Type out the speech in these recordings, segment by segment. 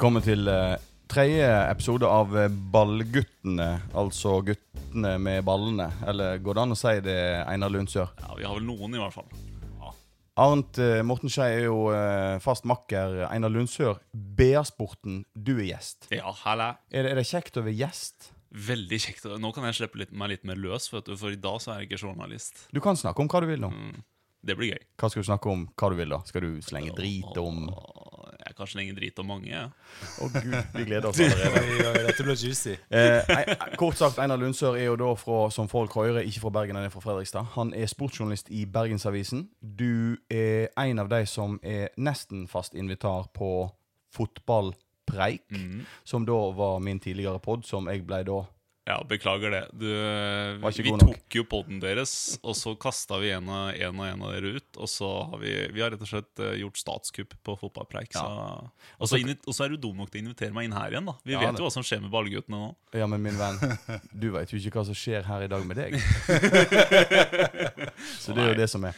Velkommen til uh, tredje episode av eh, Ballguttene. Altså guttene med ballene. Eller går det an å si det, Einar Lundsør? Ja, Vi har vel noen, i hvert fall. Arnt uh, Morten Skei er jo uh, fast makker. Einar Lundsør, BA-sporten, du er gjest. Ja, halla. Er det, er det kjekt å være gjest? Veldig kjekt. Nå kan jeg slippe litt, meg litt mer løs, du, for i dag så er jeg ikke journalist. Du kan snakke om hva du vil nå. Mm, det blir gøy. Hva skal du snakke om? Hva du vil da? Skal du slenge drit om Å Åh, Jeg drit om mange. Ja. gud, vi gleder oss allerede. Oi, oi, dette blir juicy. Eh, kort sagt, Einar Lundsør er jo da fra, som folk hører, ikke fra Bergen, han er fra Fredrikstad. Han er sportsjournalist i Bergensavisen. Du er en av de som er nesten fast invitar på Fotballpreik, Mm. som da var min tidligere pod, som jeg ble da Ja, beklager det. Du, vi god nok. tok jo poden deres, og så kasta vi en og en, og en av dere ut. Og så har vi, vi har rett og slett eh, gjort statskupp på fotballpreik. Ja. og, så er du dum nok til å invitere meg inn her igjen, da. Vi Ja, vet det- jo hva som skjer med ballguttene nå. Ja, men min venn, du veit jo ikke hva som skjer her i dag med deg. Så det er jo det som er.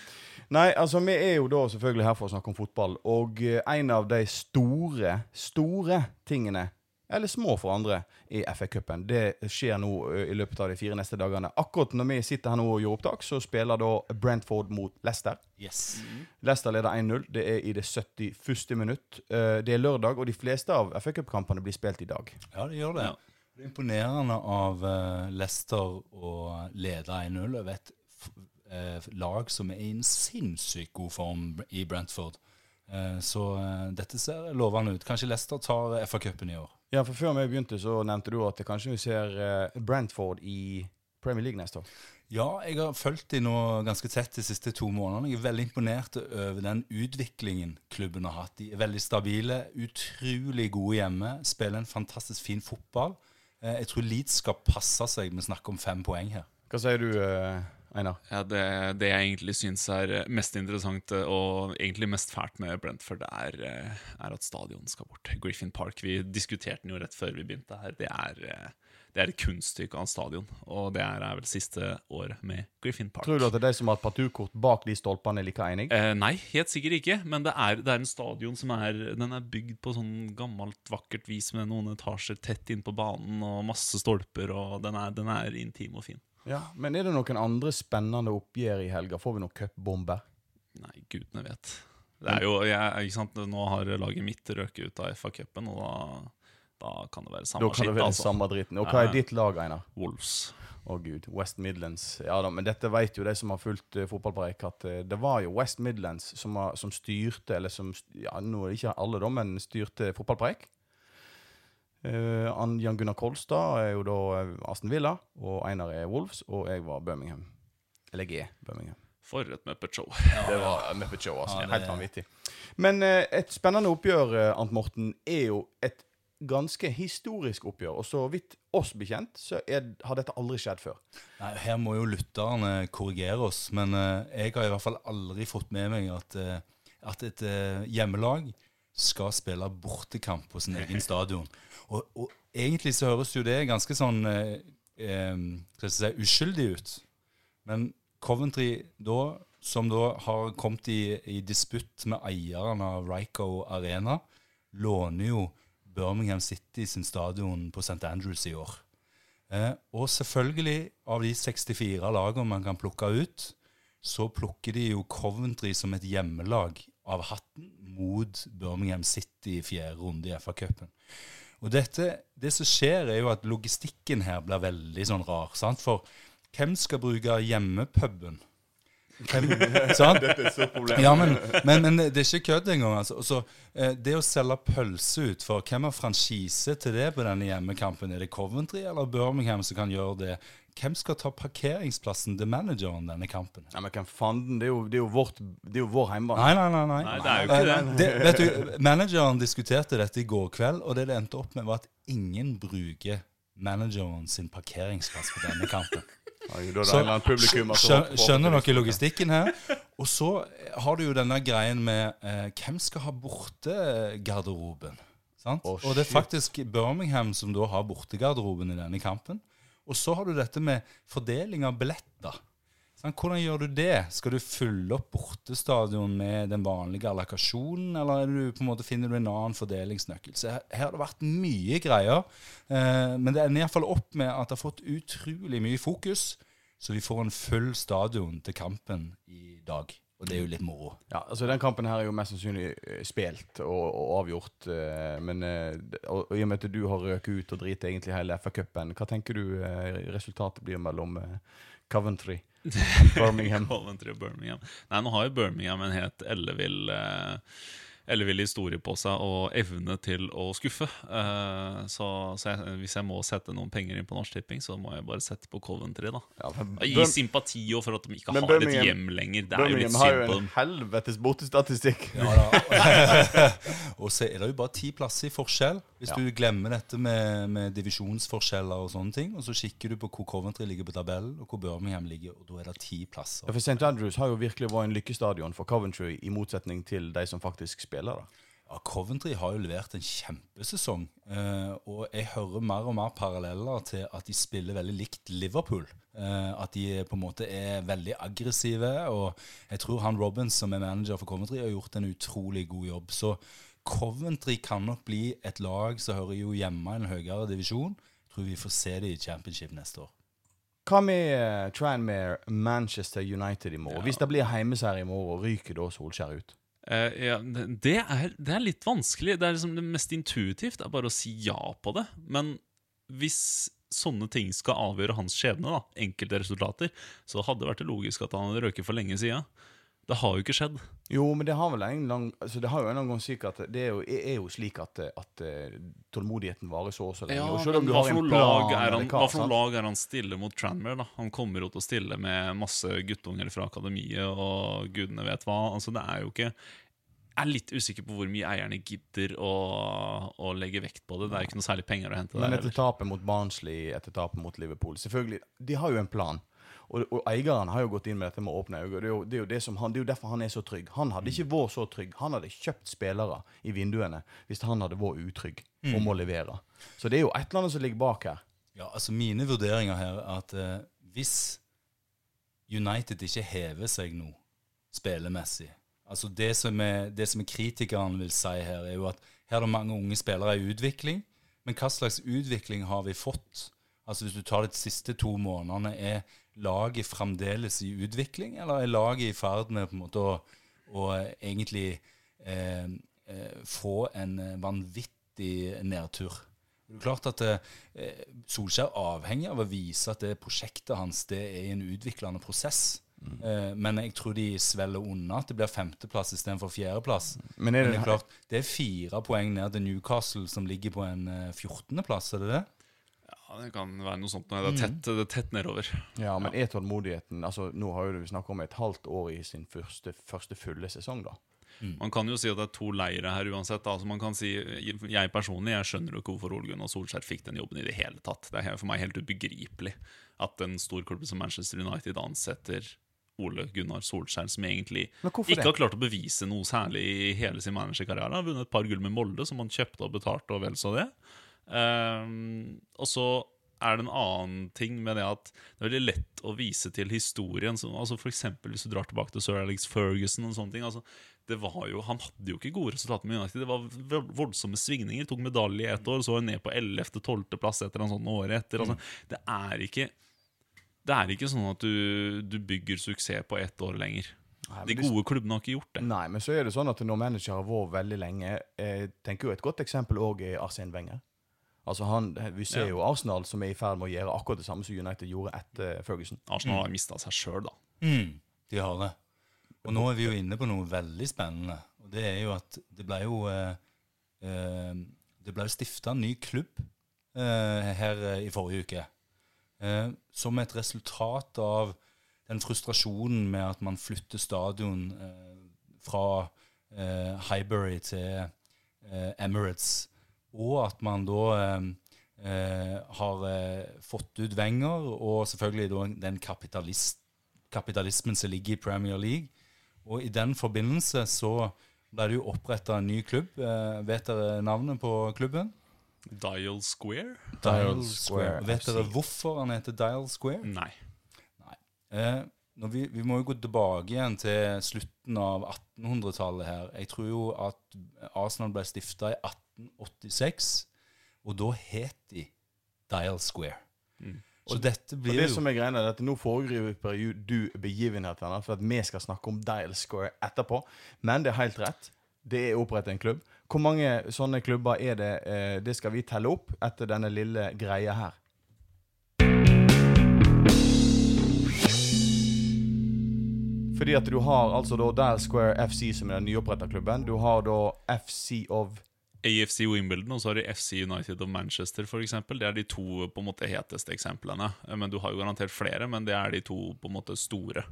Nei, altså vi er jo da selvfølgelig her for å snakke om fotball. Og eh, en av de store, store tingene, eller små for andre, i FA-cupen. Det skjer nå i løpet av de fire neste dagene. Akkurat når vi sitter her nå og gjør opptak, så spiller da Brentford mot Leicester. Yes. Leicester leder 1-0. Det er i det 71. minutt. Det er lørdag, og de fleste av FA-cupkampene blir spilt i dag. Ja, det gjør det. Ja. Det er imponerende av Leicester å lede 1-0 over et eh, lag som er i en sinnssykt god form i Brentford. Eh, så dette ser lovende ut. Kanskje Leicester tar FA-cupen i år. Ja, for Før vi begynte, så nevnte du at kanskje vi ser Brantford Brentford i Premier League neste år. Ja, jeg har fulgt de nå ganske tett de siste to månedene. Jeg er veldig imponert over den utviklingen klubben har hatt. De er veldig stabile, utrolig gode hjemme, spiller en fantastisk fin fotball. Eh, Jeg tror Leeds skal passe seg med snakk om fem poeng her. Hva sier du, eh, Einar? Ja, det, det jeg egentlig syns er mest interessant eh, og egentlig mest fælt med Brentford, er, eh, er at stadion skal bort. Griffin Park. Vi diskuterte den jo rett før vi begynte her. Det er, eh, det er et kunststykke av en stadion. Og det er, er vel siste år med Griffin Park. Tror du at det er de som har hatt parturkort bak de stolpene, er like enig? Eh, nei, helt sikkert ikke. Men det er, det er en stadion som er Den er bygd på sånn gammelt, vakkert vis med noen etasjer tett inn på banen og masse stolper, og den er, den er intim og fin. Ja, Men er det noen andre spennende oppgjør i helga? Får vi noen cupbomber? Nei, gudene vet. Det er jo, jeg, ikke sant, Nå har laget mitt røket ut av FA-cupen, og da, da kan det være samme skitt. Da kan det være altså. samme dritten. Og hva er ditt lag, Einar? Wolves. Å gud, West Midlands. Ja da, men dette vet jo de som har fulgt uh, fotballpreik, at uh, det var jo West Midlands som, som styrte, eller som Ja, nå er det ikke alle, da, men styrte fotballpreik. Uh, Jan Gunnar Kolstad er jo da eh, Aston Villa, og Einar er Wolves, og jeg var Birmingham. Eller jeg er Birmingham. For et Muppet Show. Det var Muppet Show, altså. Ja, det- Helt vanvittig. Men eh, et spennende oppgjør, uh, Ant Morten, er jo et ganske historisk oppgjør. Og så vidt oss bekjent, så er, har dette aldri skjedd før. Nei, Her må jo lytterne korrigere oss, men uh, jeg har i hvert fall aldri fått med meg at, uh, at et uh, hjemmelag skal spille bortekamp på sin egen stadion. Og, og egentlig så høres jo det ganske sånn eh, eh, si, uskyldig ut. Men Coventry da, som da har kommet i, i disputt med eieren av Ryco Arena, låner jo Birmingham City sin stadion på St. Andrews i år. Eh, og selvfølgelig, av de 64 lagene man kan plukke ut, så plukker de jo Coventry som et hjemmelag av hatten mot Birmingham City i fjerde runde i FA-cupen. Og dette, det som skjer, er jo at logistikken her blir veldig sånn rar. sant? For hvem skal bruke hjemmepuben? Hvem, sant? Ja, men, men, men det er ikke kødd engang. Altså. Også, eh, det å selge pølse ut for Hvem har franchise til det på denne hjemmekampen? Er det Coventry eller Birmingham som kan gjøre det? Hvem skal ta parkeringsplassen til manageren denne kampen? Ja, men hvem fanden? Det er jo, det er jo, vårt, det er jo vår hjemmebane. Nei, nei, nei. nei. Nei, det er jo ikke det. Eh, det. Vet du, Manageren diskuterte dette i går kveld, og det det endte opp med, var at ingen bruker manageren sin parkeringsplass på denne kampen. Det Så- Skjønner dere logistikken her? Og så har du jo denne greien med eh, hvem skal ha bortegarderoben? Sant? Å, og det er faktisk Birmingham som da har bortegarderoben i denne kampen. Og så har du dette med fordeling av billetter. Sånn, Hvordan gjør du det? Skal du fylle opp bortestadion med den vanlige allokasjonen, eller er du, måte, finner du en annen fordelingsnøkkel? Så her, her har det vært mye greier, eh, men det ender iallfall opp med at det har fått utrolig mye fokus, så vi får en full stadion til kampen i dag. Og det er jo litt moro. Ja, altså Den kampen her er jo mest sannsynlig eh, spilt og, og avgjort. eh, Men eh, og, og i og med at du har røket ut og driter egentlig hele FA-cupen, hva tenker du resultatet blir mellom Coventry og Birmingham? Coventry og Birmingham. Nei, nå har jo Birmingham en helt ellevill eh, ellevill historie på seg og evne til å skuffe. Uh, så så jeg, hvis jeg må sette noen penger inn på Norsk Tipping, så må jeg bare sette på Coventry. da Ja, for Gi sympati og for at de ikke har har et hjem lenger. Det er jo litt Birmingham har jo en dem. helvetes bortestatistikk. Ja, da. og så er det jo bare ti plasser i forskjell. Hvis Ja. du glemmer dette med, med divisjonsforskjeller og sånne ting, og så kikker du på hvor Coventry ligger på tabellen, og hvor Birmingham ligger, og da er det ti plasser. Ja, for St. Andrews har jo virkelig vært en lykkestadion for Coventry, i motsetning til de som faktisk spiller. Da. Ja, Coventry har jo levert en kjempesesong, eh, og jeg hører mer og mer paralleller til at de spiller veldig likt Liverpool. Eh, at de på en måte er veldig aggressive, og jeg tror han Robbins som er manager for Coventry har gjort en utrolig god jobb. Så Coventry kan nok bli et lag som hører jo hjemme i en høyere divisjon. Jeg tror vi får se det i championship neste år. Hva med uh, Tranmere Manchester United i morgen? Hvis det blir heimeseier i morgen, ryker da Solskjær ut? Eh, ja, det, er, det er litt vanskelig. Det liksom det mest intuitivt er bare å si ja på det. Men hvis sånne ting skal avgjøre hans skjebne, da, enkelte resultater, så hadde det vært logisk at han hadde røket for lenge siden. Det har jo ikke skjedd. Jo, men det har vel en lang, altså det har jo en gang slik at det er jo, er jo slik at, at eh, tålmodigheten varer så og så lenge. og selv om du har en plan lag er han, hva, for noe lag er han stille mot Tranmere? da? Han kommer jo til å stille med masse guttunger fra akademiet og gudene vet hva. Altså, det er jo ikke Jeg er litt usikker på hvor mye eierne gidder å, å legge vekt på det. Det er ikke noe særlig penger å hente Men der. etter heller. tapet mot Barnsley, etter tapet mot Liverpool Selvfølgelig, de har jo en plan. Og, og eieren har jo gått inn med dette med åpne øyne. Det er jo, det er jo, det han, det er jo derfor han er så trygg. Han hadde ikke vært så trygg. Han hadde kjøpt spillere i vinduene hvis han hadde vært utrygg om å levere. Så det er jo et eller annet som ligger bak her. Ja, altså Mine vurderinger her er at eh, hvis United ikke hever seg nå spillemessig altså Det som er, det som er kritikeren vil si her, er jo at her er det mange unge spillere i utvikling. Men hva slags utvikling har vi fått? Altså Hvis du tar de siste to månedene, er laget fremdeles i utvikling, eller er laget i ferd med på en måte å, å egentlig eh, eh, få en eh, vanvittig nedtur? Det er klart at eh, Solskjær avhenger av å vise at det prosjektet hans det er en utviklende prosess. Eh, men jeg tror de svelger unna at det blir femteplass istedenfor fjerdeplass. Men Men er det det, er klart, det er fire poeng ned til Newcastle, som ligger på en fjortendeplass, 14.-plass, er det det? Ja, det kan være noe sånt. Det er tett, det er tett nedover. ja, men er tålmodigheten altså Nå har du snakket om et halvt år i sin første, første fulle sesong, da. Man kan jo si at det er to leire her uansett. Altså man kan si, Jeg personlig jeg skjønner ikke hvorfor Ole Gunnar Solskjær fikk den jobben i det hele tatt. Det er for meg helt ubegripelig at en stor klubb som Manchester United ansetter Ole Gunnar Solskjær, som egentlig ikke det? har klart å bevise noe særlig i hele sin managerkarriere. Har vunnet et par gull med Molde, som han kjøpte og betalte, og vel så det. Ehm, og så er det en annen ting med det at det er veldig lett å vise til historien. Så, altså for eksempel hvis du drar tilbake til Sir Alex Ferguson og sånne ting. Altså, det var jo, han hadde jo ikke gode resultater med United. Det var voldsomme svingninger. Tok medalje i ett år, så var han ned på 11.-12.-plass etter en sånn året etter. Altså, det er ikke det er ikke sånn at du, du bygger suksess på ett år lenger. Nei, De gode klubbene har ikke gjort det. Nei, men så er det sånn at når manager har vært veldig lenge Jeg tenker jo Et godt eksempel òg er Arsene Wenger. Altså han, Vi ser Ja. jo Arsenal som er i ferd med å gjøre akkurat det samme som United gjorde etter Ferguson. Arsenal har mista seg sjøl, da. Mm, de har det. Og nå er vi jo inne på noe veldig spennende. Og det er jo at det ble jo eh, eh, Det ble stifta en ny klubb eh, her eh, i forrige uke. Eh, som et resultat av den frustrasjonen med at man flytter stadion eh, fra eh, Highbury til eh, Emirates, og at man da eh, eh, har eh, fått ut Wenger, og selvfølgelig da den kapitalist, kapitalismen som ligger i Premier League. Og i den forbindelse så ble det jo oppretta en ny klubb. Eh, vet dere navnet på klubben? Dial Square? Dial Square Vet dere hvorfor han heter Dial Square? Nei. Eh, når vi, vi må jo gå tilbake igjen til slutten av 1800-tallet her. Jeg tror jo at Arsenal ble stifta i 1886, og da het de Dial Square. Så dette Og blir det jo som er greia er at Nå foregriper du begivenhetene, for at vi skal snakke om Dial Square etterpå. Men det er helt rett. Det er opprettet en klubb. Hvor mange sånne klubber er det? Eh, det skal vi telle opp etter denne lille greia her. Fordi at du har altså da Dial Square FC, som er den nyoppretta klubben. Du har da FC of AFC Wimbledon og så har de FC United of Manchester eksempel. Det er de to på en måte heteste eksemplene. Eh, Men Du har jo garantert flere, men det er de to på en måte store.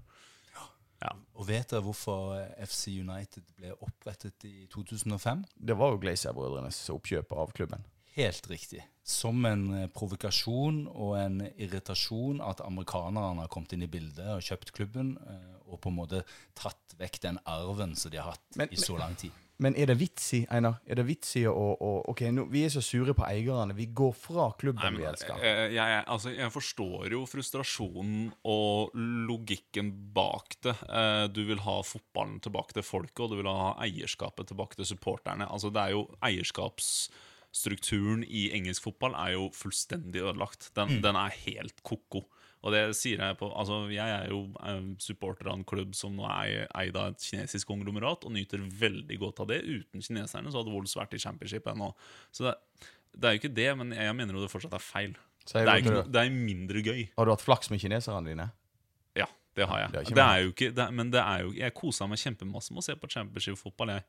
Og vet dere hvorfor FC United ble opprettet i 2005? Det var jo Glacier-brødrenes oppkjøp av klubben. Helt riktig. Som en eh, provokasjon og en irritasjon at amerikanerne har kommet inn i bildet og kjøpt klubben, eh, og på en måte tatt vekk den arven som de har hatt Men- i så lang tid. Men er det vits i, Einar? Er det vits i å, å Ok, nå, vi er så sure på eierne. Vi går fra klubben Nei, men, vi elsker. eh, jeg, jeg, altså, jeg forstår jo frustrasjonen og logikken bak det. Eh, Du vil ha fotballen tilbake til folket, og du vil ha eierskapet tilbake til supporterne. Altså, det er jo Eierskapsstrukturen i engelsk fotball er jo fullstendig ødelagt. Den, den er helt ko-ko. Og det sier jeg på Altså, jeg er jo eh, supporter av en klubb som nå er eid av et kinesisk konglomerat, og nyter veldig godt av det. Uten kineserne så hadde Wolves vært i championship ennå. Så det, det er jo ikke det, men jeg mener jo det fortsatt er feil. Det er, ikke, det? er mindre gøy. Har du hatt flaks med kineserne dine? Ja, det har jeg. Det er ikke men det er jo Jeg kosa meg kjempemasse med å se på championship-fotball. Jeg.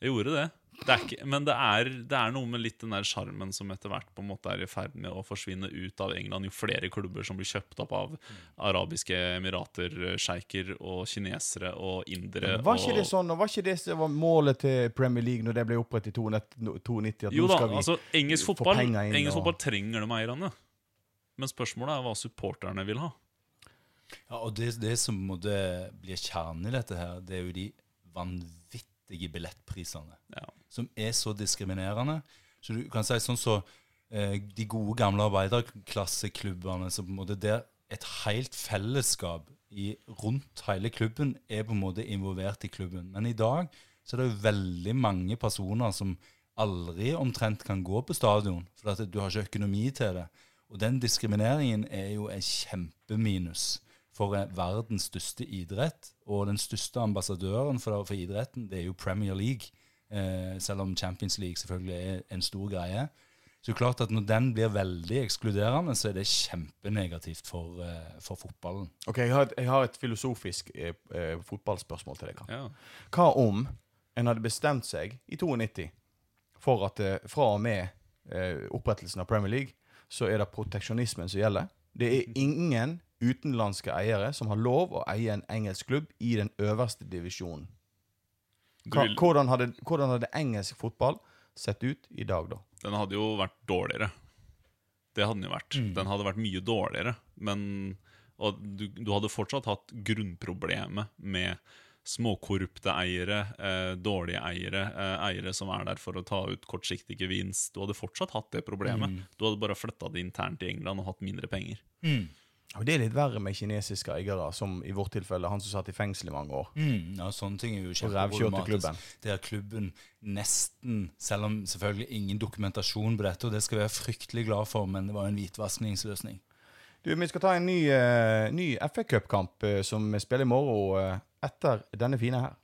Jeg gjorde det. det er ikke, men det er, det er noe med litt den der sjarmen som etter hvert på en måte er i ferd med å forsvinne ut av England. Jo flere klubber som blir kjøpt opp av arabiske emirater, sjeiker og kinesere og indere. Var ikke og, det sånn, og var ikke det som var målet til Premier League når det ble opprettet i 92? Jo da, skal vi altså engelsk fotball, inn engelsk og- fotball trenger de eierne. Men spørsmålet er hva supporterne vil ha. Ja, og det, det som måtte bli kjernen i dette her, det er jo de vanvittige billettprisene. Ja. Som er så diskriminerende. Så du kan si sånn så eh, de gode gamle arbeiderklasseklubbene, så på en måte der et helt fellesskap i, rundt hele klubben er på en måte involvert i klubben. Men i dag så er det jo veldig mange personer som aldri omtrent kan gå på stadion, for at du har ikke økonomi til det. Og den diskrimineringen er jo en kjempeminus for eh, verdens største idrett. Og den største ambassadøren for, for idretten, det er jo Premier League. Eh, selv om Champions League selvfølgelig er en stor greie. Så klart at når den blir veldig ekskluderende, så er det kjempenegativt for, eh, for fotballen. Ok, jeg har et, jeg har et filosofisk eh, eh, fotballspørsmål til deg. Ja. Hva om en hadde bestemt seg i 92 for at eh, fra og med eh, opprettelsen av Premier League, så er det proteksjonismen som gjelder? Det er ingen utenlandske eiere som har lov å eie en engelsk klubb i den øverste divisjonen. Hva, hvordan, hadde, hvordan hadde engelsk fotball sett ut i dag, da? Den hadde jo vært dårligere. Det hadde den jo vært. Mm. Den hadde vært mye dårligere. Men og du, du hadde fortsatt hatt grunnproblemet med småkorrupte eiere, eh, dårlige eiere, eh, eiere som er der for å ta ut kortsiktig gevinst. Du hadde fortsatt hatt det problemet. Mm. Du hadde bare flytta det internt i England og hatt mindre penger. Og Det er litt verre med kinesiske eiere, som i vårt tilfelle han som satt i fengsel i mange år. Mm, ja, sånne ting er jo kjempeproblematisk. Der klubben nesten, selv om selvfølgelig ingen dokumentasjon på dette, og det skal vi være fryktelig glad for, men det var en hvitvaskingsløsning. Du, Vi skal ta en ny, uh, ny FA Cup-kamp uh, som vi spiller i morgen uh, etter denne fine her.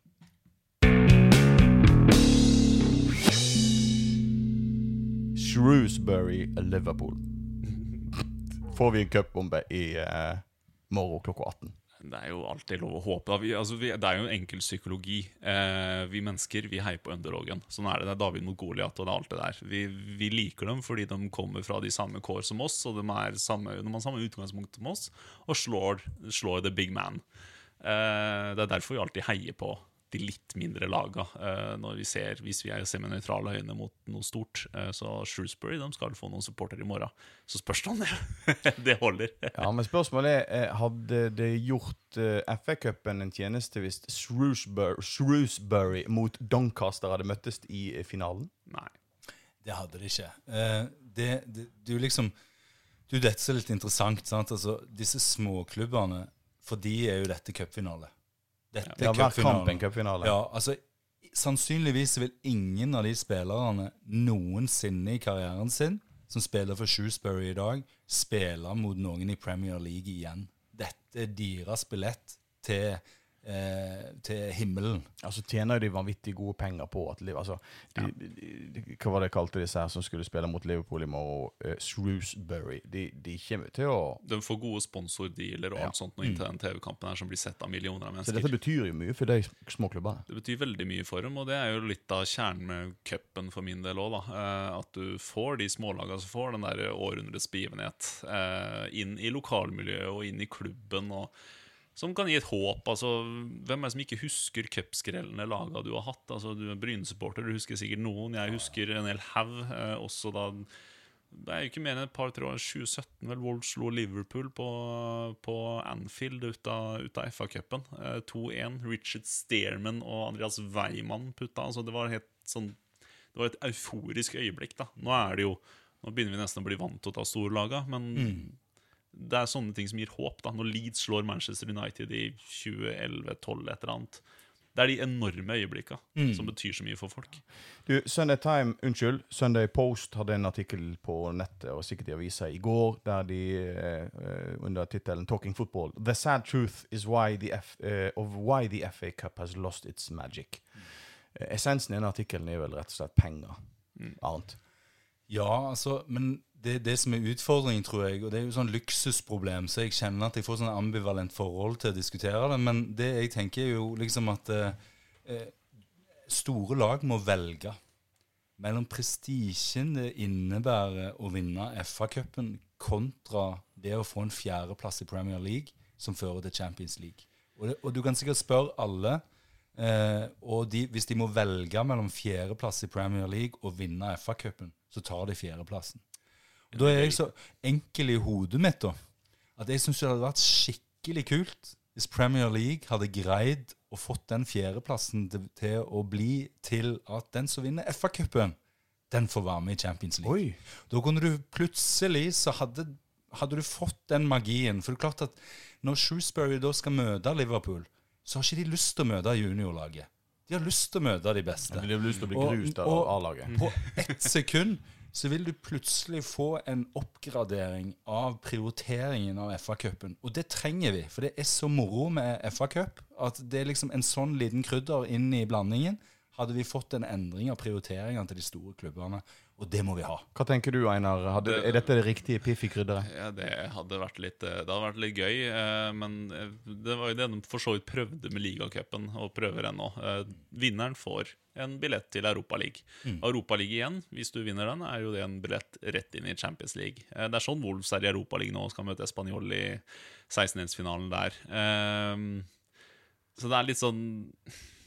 Shrewsbury Liverpool. Får vi en cupbombe i uh, morgen klokka 18. Det er jo alltid lov å håpe. Vi, altså, vi, det er jo en enkel psykologi. Eh, vi mennesker vi heier på underdogen. Sånn er det. Det er David mot Goliat og det er alt det der. Vi, vi liker dem fordi de kommer fra de samme kår som oss, og de, samme, de har samme utgangspunkt som oss, og slår, slår the big man. Eh, det er derfor vi alltid heier på de litt mindre laga eh, når vi ser, hvis vi er ser med nøytrale øyne mot noe stort. Eh, så Shrewsbury de skal få noen supportere i morgen. Så spørs det om det, det holder. Ja, men spørsmålet er eh, Hadde det gjort FA-cupen en tjeneste hvis Shrewsbury, Shrewsbury mot Doncaster hadde møttes i finalen? Nei. Det hadde det ikke. Eh, det, det, du er liksom Du, dette er litt interessant. sant? Altså, Disse småklubbene For de er jo dette cupfinale. Dette Ja, er hver kamp cupfinalen. en cupfinale. Ja, altså Sannsynligvis vil ingen av de spillerne noensinne i karrieren sin som spiller for Shrewsbury i dag, spille mot noen i Premier League igjen. Dette er deres billett til, eh, til himmelen. Altså tjener de vanvittig gode penger på at altså, de, de, de, Hva var det kalte disse her som skulle spille mot Liverpool i morgen? Uh, Shrewsbury. De, de kommer til å De får gode sponsordealer og Ja. alt sånt nå inntil den TV-kampen her som blir sett av millioner av mennesker. Så dette betyr jo mye for de små klubbene. Det betyr veldig mye for dem, og det er jo litt av kjernen med cupen for min del òg. Eh, at du får de smålagene som får den der århundrets begivenhet eh, inn i lokalmiljøet og inn i klubben. og som kan gi et håp. altså Hvem er det som ikke husker cupskrellende laga du har hatt? altså Du er Bryne-supporter, du husker sikkert noen. Jeg husker en hel haug. Eh, også da det er jo ikke mer enn et par-tre år 2017 vel Wolves slo Liverpool på, på Anfield ut av, ut av FA-cupen. Eh, 2-1. Richard Stearman og Andreas Weimann putta. Altså det var helt sånn Det var et euforisk øyeblikk. da Nå er det jo Nå begynner vi nesten å bli vant til å ta storlaga, laga, men det er sånne ting som gir håp. da Når Leeds slår Manchester United i 2011-2012, et eller annet. Det er de enorme øyeblikka som betyr så mye for folk. Du, Sunday Time, unnskyld, Sunday Post hadde en artikkel på nettet og sikkert i avisa i går der de eh, eh, under tittelen 'Talking Football' The sad truth is why the F, eh, of why the FA Cup has lost its magic. Mm. essensen i den artikkelen er vel rett og slett penger. Annet. Ja, altså, men det det som er utfordringen, tror jeg. Og det er jo sånn luksusproblem, så jeg kjenner at jeg får sånn ambivalent forhold til å diskutere det. Men det jeg tenker er jo liksom at eh, eh, store lag må velge mellom prestisjen det innebærer å vinne FA-cupen, kontra det å få en fjerdeplass i Premier League, som fører til Champions League. Og, det, og du kan sikkert spørre alle, eh, og de, hvis de må velge mellom fjerdeplass i Premier League og vinne FA-cupen, så tar de fjerdeplassen. Da er jeg så enkel i hodet mitt da, at jeg syns det hadde vært skikkelig kult hvis Premier League hadde greid å fått den fjerdeplassen til, til å bli til at den som vinner FA-cupen, den får være med i Champions League. Oi! Da kunne du plutselig så hadde, hadde du fått den magien. For det er klart at når Shrewsbury da skal møte Liverpool, så har ikke de lyst til å møte juniorlaget. De har lyst til å møte de beste. De har lyst til å bli grust av A-laget. På ett sekund så vil du plutselig få en oppgradering av prioriteringen av FA-cupen. Og det trenger vi, for det er så moro med FA-cup at det er liksom en sånn liten krydder inn i blandingen. Hadde vi fått en endring av prioriteringene til de store klubbene, og det må vi ha. Hva tenker du, Einar? Hadde, er dette det riktige piff i krydderet? Ja, det hadde vært litt, eh, det hadde vært litt gøy, eh, men eh, det var jo det de for så vidt prøvde med ligacupen, og prøver ennå. Eh, Vinneren får en billett til Europaligaen. Mm. Europaligaen igjen, hvis du vinner den, er jo det en billett rett inn i Champions League. Eh, Det er sånn Wolves er i Europaligaen nå, og skal møte Español i 16-delsfinalen der. Eh, Så det er litt sånn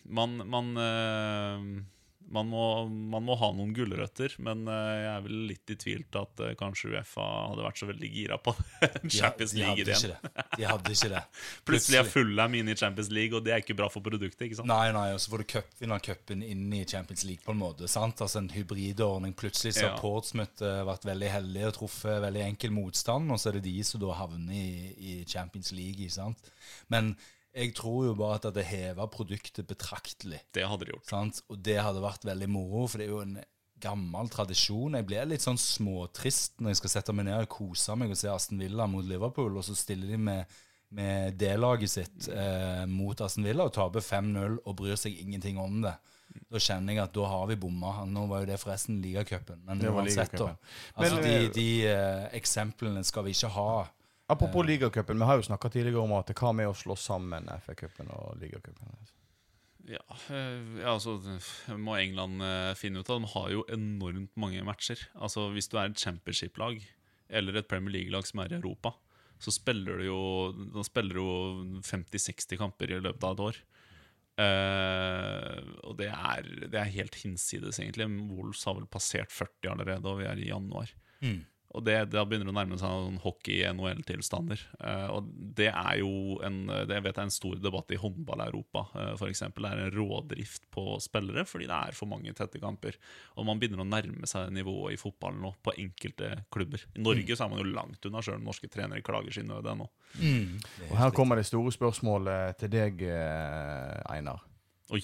Man, man eh, man må, man må ha noen gulrøtter, men eh, jeg er vel litt i tvil til at eh, kanskje Uefa hadde vært så veldig gira på Champions League igjen. De hadde ikke det. Plutselig er Fulham inne i Champions League, og det er ikke bra for produktet. ikke sant? Nei, nei, og så får du cupvinnercupen inn i Champions League på en måte. sant? Altså En hybridordning. Plutselig så har Ja. Portsmouth eh, vært veldig heldig og truffet veldig enkel motstand, og så er det de som da havner i, i Champions League. ikke sant? Men jeg tror jo bare at det hadde heva produktet betraktelig. Det hadde de gjort. sant? Og det hadde vært veldig moro, for det er jo en gammel tradisjon. Jeg blir litt sånn småtrist når jeg skal sette meg ned og kose meg og se Aston Villa mot Liverpool, og så stiller de med, med D-laget sitt eh, mot Aston Villa og taper 5-0 og bryr seg ingenting om det. Da kjenner jeg at da har vi bomma. Nå var jo det forresten ligacupen. Men Det var uansett, da. Altså, de, eh, de eh, eksemplene skal vi ikke ha. Apropos ligacupen, vi har jo snakka tidligere om at hva med å slå sammen FA-cupen og ligacupen? Ja, eh, ja altså må England eh, finne ut av. De har jo enormt mange matcher. Altså Hvis du er et championship-lag eller et Premier League-lag som er i Europa, så spiller du jo jo 50-60 kamper i løpet av et år. Uh, og det er, det er helt hinsides, egentlig. Wolves har vel passert 40 allerede, og vi er i januar. Mm. Og det, Da begynner det å nærme seg noen hockey-NHL-tilstander. Eh, og det er jo en, det jeg vet er en stor debatt i håndball-Europa. Uh, for eksempel. det er en rådrift på spillere fordi det er for mange tette kamper. Og man begynner å nærme seg nivået i fotballen nå på enkelte klubber. I Norge så er man jo langt unna, sjøl norske trenere klager sin nød ennå. Mm. Og her kommer det store spørsmålet til deg, eh, Einar. Oi.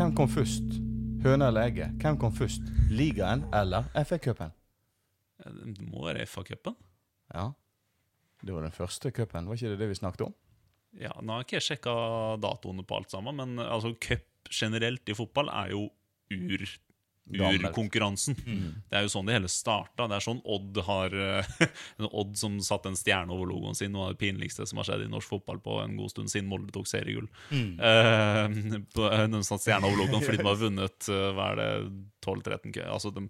Hvem kom først? Høna eller egget? Hvem kom først? Ligaen eller FA-cupen? Det må være FA-cupen. Ja. Det var den første cupen, var ikke det det vi snakket om? Ja, nå har ikke jeg sjekka datoene på alt sammen, men altså, cup generelt i fotball er jo ur Gammelt. Mm. Det er jo sånn det hele starta. Det er sånn Odd har eh, Odd som satte en stjerne over logoen sin, noe av det pinligste som har skjedd i norsk fotball på en god stund siden Molde tok seriegull. Mm. på- eh, de satte stjerne over logoen fordi de har vunnet eh, hva er det, 12-13 kø- Altså de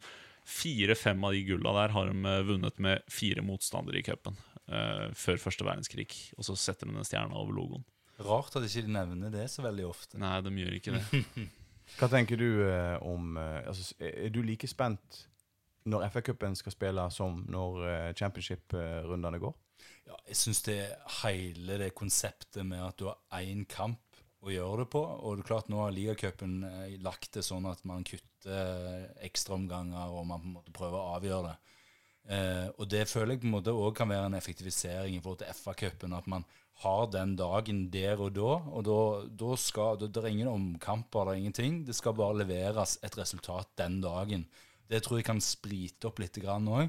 Fire-fem av de gulla der har de eh, vunnet med fire motstandere i cupen uh, før første verdenskrig. Og så setter de den stjerne over logoen. Rart at de ikke nevner det så veldig ofte. Nei, de gjør ikke det. Hva tenker du eh, om eh, altså, Er du like spent når FA-cupen skal spille, som når eh, championship-rundene går? Ja, jeg syns det hele det konseptet med at du har én kamp å gjøre det på Og det er klart nå har ligacupen eh, lagt det sånn at man kutter eh, ekstraomganger, og man på en måte prøver å avgjøre det. Eh, og det føler jeg på en måte òg kan være en effektivisering i forhold til FA-cupen. At man har den dagen der og da. Og da, da skal Det det er ingen omkamper, det er ingenting. Det skal bare leveres et resultat den dagen. Det tror jeg kan sprite opp litt òg.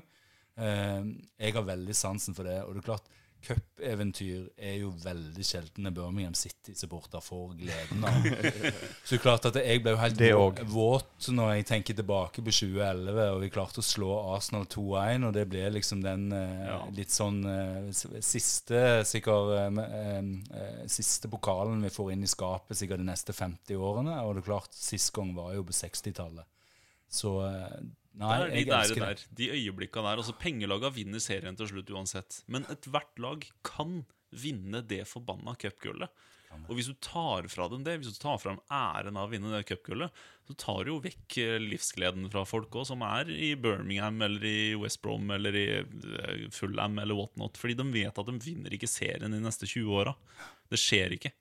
Eh, jeg har veldig sansen for det. Og det er klart, cupeventyr er jo veldig sjelden når Birmingham City-supporter får gleden av. Så det er klart at jeg ble jo helt våt når jeg tenker tilbake på 2011, og vi klarte å slå Arsenal 2-1, og det ble liksom den eh, Ja. litt sånn eh, siste sikkert eh, eh, eh, Siste pokalen vi får inn i skapet sikkert de neste 50 årene. Og det er klart, sist gang var jo på 60-tallet. Så eh, Nei, det er de der, der, de øyeblikka der. Altså, Pengelaga vinner serien til slutt uansett. Men ethvert lag kan vinne det forbanna cupgullet. Og hvis du tar fra dem det, hvis du tar fra dem æren av å vinne det cupgullet, så tar du jo vekk eh, livsgleden fra folk òg, som er i Birmingham eller i West Brom eller i eh, Fulham eller whatnot. Fordi de vet at de vinner ikke serien de neste 20 åra. Det skjer ikke.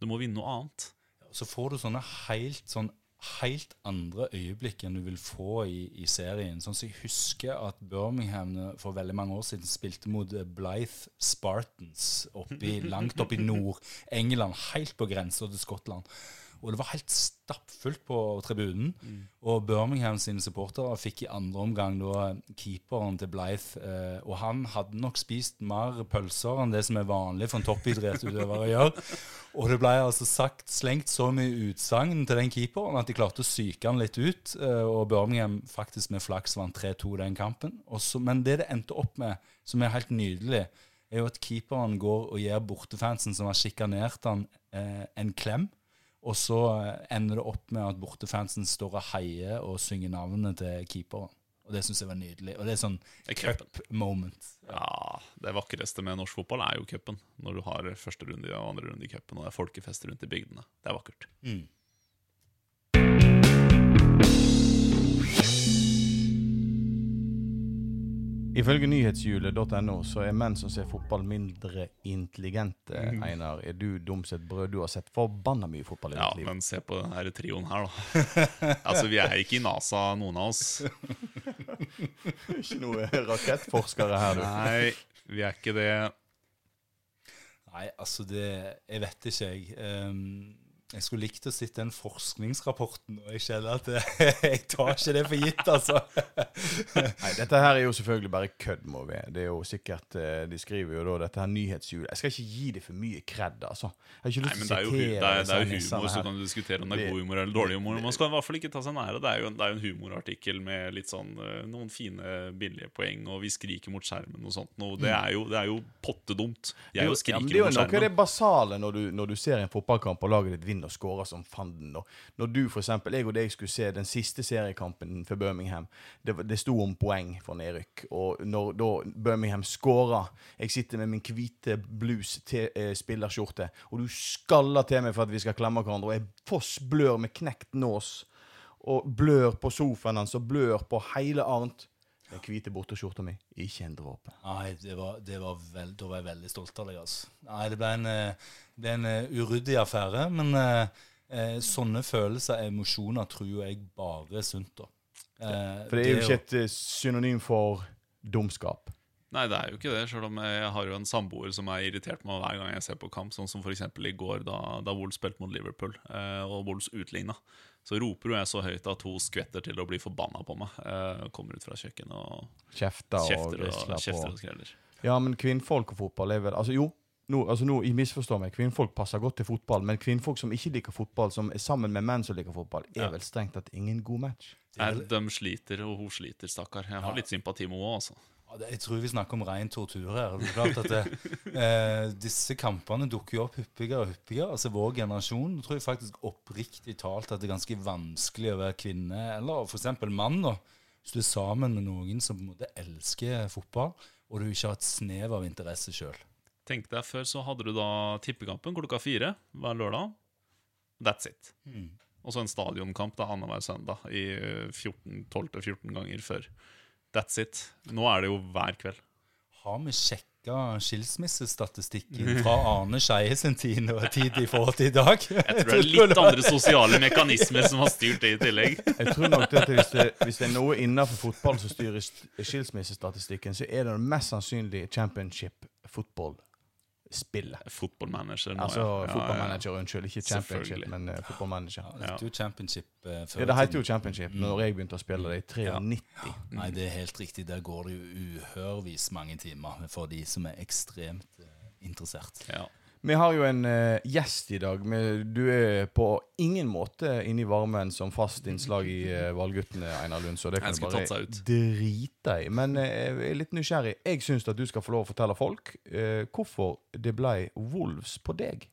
Du må vinne noe annet. så får du sånne helt, sånn, helt andre øyeblikk enn du vil få i, i serien. Sånn som Jeg husker at Birmingham for veldig mange år siden spilte mot eh, Blythe Spartans oppi, langt oppe i Nord-England, helt på grensa til Skottland. Og det var helt stappfullt på tribunen. Og Birmingham sine supportere fikk i andre omgang da keeperen til Blythe. Eh, og han hadde nok spist mer pølser enn det som er vanlig for en toppidrettsutøver å gjøre. Og det ble altså sagt, slengt så mye utsagn til den keeperen at de klarte å psyke han litt ut. eh, og Birmingham faktisk med flaks vant 3-2 den kampen. Også, men det det endte opp med, som er helt nydelig, er jo at keeperen går og gir bortefansen som har sjikanert han, eh, en klem. Og så eh, ender det opp med at bortefansen står og heier og synger navnet til keeperen. Og det syns jeg var nydelig. Og det er sånn cup-moment. Ja, Det vakreste med norsk fotball er jo cupen. Når du har første runde og andre runde i cupen, og det er folkefest rundt i bygdene. Det er vakkert. Mm. Ifølge nyhetshjulet.no så er menn som ser fotball, mindre intelligente. Einar, er du dum som et brød? Du har sett forbanna mye fotball i Ja, ditt liv. Ja, men se på denne trioen her, da. altså, Vi er ikke i NASA, noen av oss. Ikke noe rakettforskere her, du. Nei, vi er ikke det. Nei, altså det Jeg vet ikke, jeg. Ehm, jeg skulle likt å sitte den forskningsrapporten, og jeg kjenner at jeg tar ikke det for gitt, altså. Nei, dette her er jo selvfølgelig bare kødd, må vi. Det er jo sikkert, eh, De skriver jo da dette her nyhetshjulet. Jeg skal ikke gi det for mye kred, altså. Jeg har ikke lyst men til det er å jo, sitere det er, det er jo humor, så kan du diskutere om det er god humor eller dårlig humor. Man skal i hvert fall ikke ta seg nære. Det er jo, det er jo en humorartikkel med litt sånn eh, noen fine, billige poeng, og vi skriker mot skjermen og sånt. Og det, er jo, det er jo pottedumt. Jeg Jo, jo ja, skriker men det er jo noe av det basale når du, når du ser en fotballkamp og laget ditt vinner og scorer som fanden. Og når du for eksempel, jeg og deg skulle se den siste seriekampen for Birmingham, det, det sto om poeng for nedrykk. Og når da Birmingham scorer Jeg sitter med min hvite blues til, eh, spillerskjorte, og du skaller til meg for at vi skal klemme hverandre, og jeg foss blør med knekt nås. og blør på sofaen hans og blør på hele Arnt. Den hvite borteskjorta mi, ikke en dråpe. Nei, det var, det var veld, da var jeg veldig stolt av deg. altså. Nei, Det ble en, eh, det ble en eh, uryddig affære. Men eh, eh, sånne følelser, og emosjoner, tror jeg bare er sunt. da. Eh, For det er jo ikke et eh, synonym for dumskap. Nei, det er jo ikke det, selv om jeg har jo en samboer som er irritert meg hver gang jeg ser på kamp, sånn som f.eks. i går, da, da Wolves spilte mot Liverpool, eh, og Wolves utligna. Så roper hun jeg så høyt at hun skvetter til å bli forbanna på meg. Uh, kommer ut fra kjøkkenet og Kjefter og kjefter og, kjefter og skreller. Ja, men kvinnfolk og fotball er vel Altså, jo. Nå, altså nå, jeg misforstår meg. Kvinnfolk passer godt til fotball, men kvinnfolk som ikke liker fotball, som er sammen med menn som liker fotball, er Ja. vel strengt tatt ingen god match. Nei, de sliter, og hun sliter, stakkar. Jeg har litt sympati med henne, altså. Jeg tror vi snakker om ren tortur her. Det er klart at det, eh, Disse kampene dukker jo opp hyppigere og hyppigere. Altså Vår generasjon tror jeg faktisk oppriktig talt at det er ganske vanskelig å være kvinne, eller f.eks. mann, da. Hvis du er sammen med noen som på en måte elsker fotball, og du ikke har et snev av interesse sjøl. Tenk deg, Før så hadde du da tippekampen klokka fire hver lørdag. That's it. Og så en stadionkamp annenhver søndag i eh, 14 12-14 ganger før. That's it. Nå er det jo hver kveld. Har vi sjekka skilsmissestatistikken fra Arne Skeie sin tid, tid i forhold til i dag? Jeg tror det er litt andre sosiale mekanismer som har styrt det i tillegg. Jeg tror nok at hvis det, hvis det er noe innenfor fotball som styrer skilsmissestatistikken, så er det mest sannsynlig championship football-spillet. Fotballmanager nå, Altså ja. Ja, ja, ja. fotballmanager, unnskyld. Ikke championship, men uh, fotballmanager. Ja, det championship uh, Ja, det heter jo championship når jeg begynte å spille det i 93. Nei, det er helt riktig. Der går det jo uhørvis mange timer for de som er ekstremt uh, interessert. Ja. Vi har jo en uh, gjest i dag. men du er på ingen måte inne i varmen som fast innslag i uh, Valguttene, Einar Lund. Så det kan du bare drite i. Men uh, jeg er litt nysgjerrig. Jeg syns at du skal få lov å fortelle folk uh, hvorfor det ble Wolves på deg.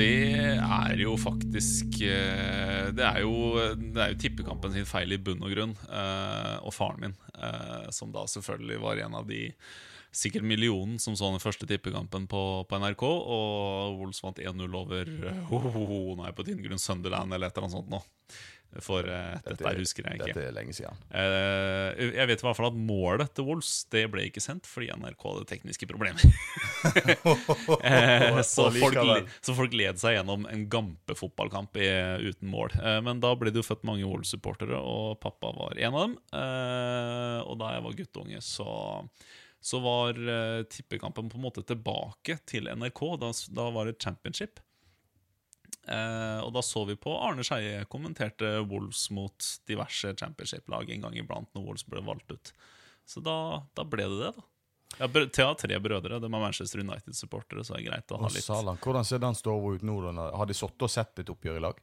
Det er jo faktisk Det er jo, det er jo tippekampen sin feil i bunn og grunn. Og faren min, som da selvfølgelig var en av de sikkert millionen som så den første tippekampen på, på NRK. Og Wolves vant 1-0 over oh, oh, oh, nei, på din grunn Sunderland eller et eller annet sånt nå. For uh, dette, dette, husker jeg ikke. Dette er lenge siden. Uh, jeg vet i hvert fall at målet til Wolves Det ble ikke sendt fordi NRK hadde tekniske problemer. uh, så, folk, så folk led seg gjennom en gampefotballkamp i- uten mål. Men da ble det jo født mange Wolves-supportere, og pappa var en av dem. Og da jeg var guttunge, så, så var uh, tippekampen på en måte tilbake til NRK. Da, da var det championship. Uh, og da så vi på Arne Skeie kommenterte Wolves mot diverse championship-lag en gang iblant når Wolves ble valgt ut. Så da, da ble det det, da. Ja, Thea har tre brødre. De er Manchester United-supportere, så det er greit å ha litt. Hvordan ser den stova ut nå? Har de sittet og sett et oppgjør i lag?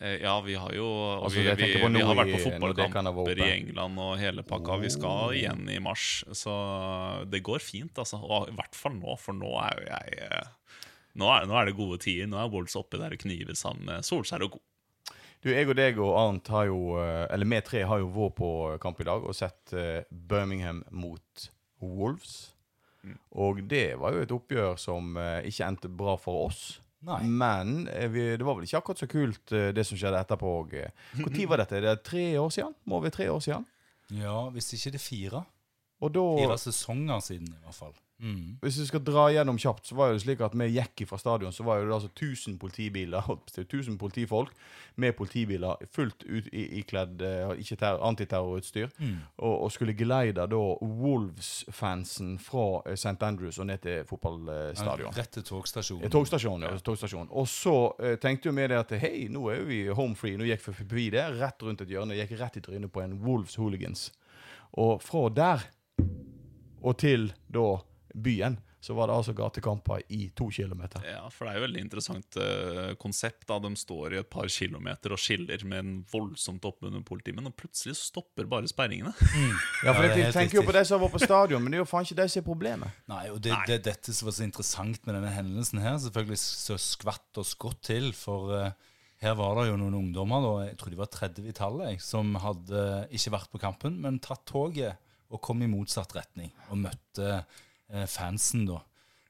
Eh, Ja, vi har jo Altså, vi, vi, vi har vært på fotballkamper i. England og hele pakka. Vi skal igjen i mars, så det går fint, altså. Og i hvert fall nå, for nå er jo jeg eh, Nå er, nå er det gode tider. Nå er Wolves oppi der og kniver sammen med Solskjær og god. Du, Jeg og deg og Arnt har jo eh, Eller vi tre har jo vært på kamp i dag og sett Birmingham mot Wolves. Mm. Og det var jo et oppgjør som ikke endte bra for oss. Nei. Men eh, det var vel ikke akkurat så kult, eh, det som skjedde etterpå. Når var dette? Det er tre år siden? Må vi tre år siden? Ja, hvis ikke det er fire. Da Fire sesonger siden, i hvert fall. Mm. Hvis vi skal dra gjennom kjapt, så var det slik at vi gikk fra stadion, så var det altså 1000 politibiler, holdt på å si, 1000 politifolk med politibiler fullt ut ikledd eh, antiterrorutstyr, Mm. og, og skulle geleide da Wolves-fansen fra eh, St. Andrews og ned til fotballstadion. Rett til togstasjonen. Eh, Togstasjonen, ja. togstasjon. Og så eh, tenkte jo vi det at hei, nå er vi home free. Nå gikk vi forbi det, rett rundt et hjørne. Gikk rett i trynet på en Wolves hooligans. Og fra der og til da byen, så var det altså gatekamper i to kilometer. Ja, for det er jo et veldig interessant uh, konsept. da De står i et par kilometer og skiller med en voldsomt oppbundet politi, men plutselig stopper bare sperringene. Ja, for Ja, det jeg tenker jo på de som var på stadion, men det er jo faen ikke de som er problemet. Nei, og det, det er dette som var så interessant med denne hendelsen her. Selvfølgelig så skvatt oss godt til, for uh, her var det jo noen ungdommer, da, jeg tror de var 30 i tallet, som hadde ikke vært på kampen, men tatt toget og kom i motsatt retning, og møtte fansen da.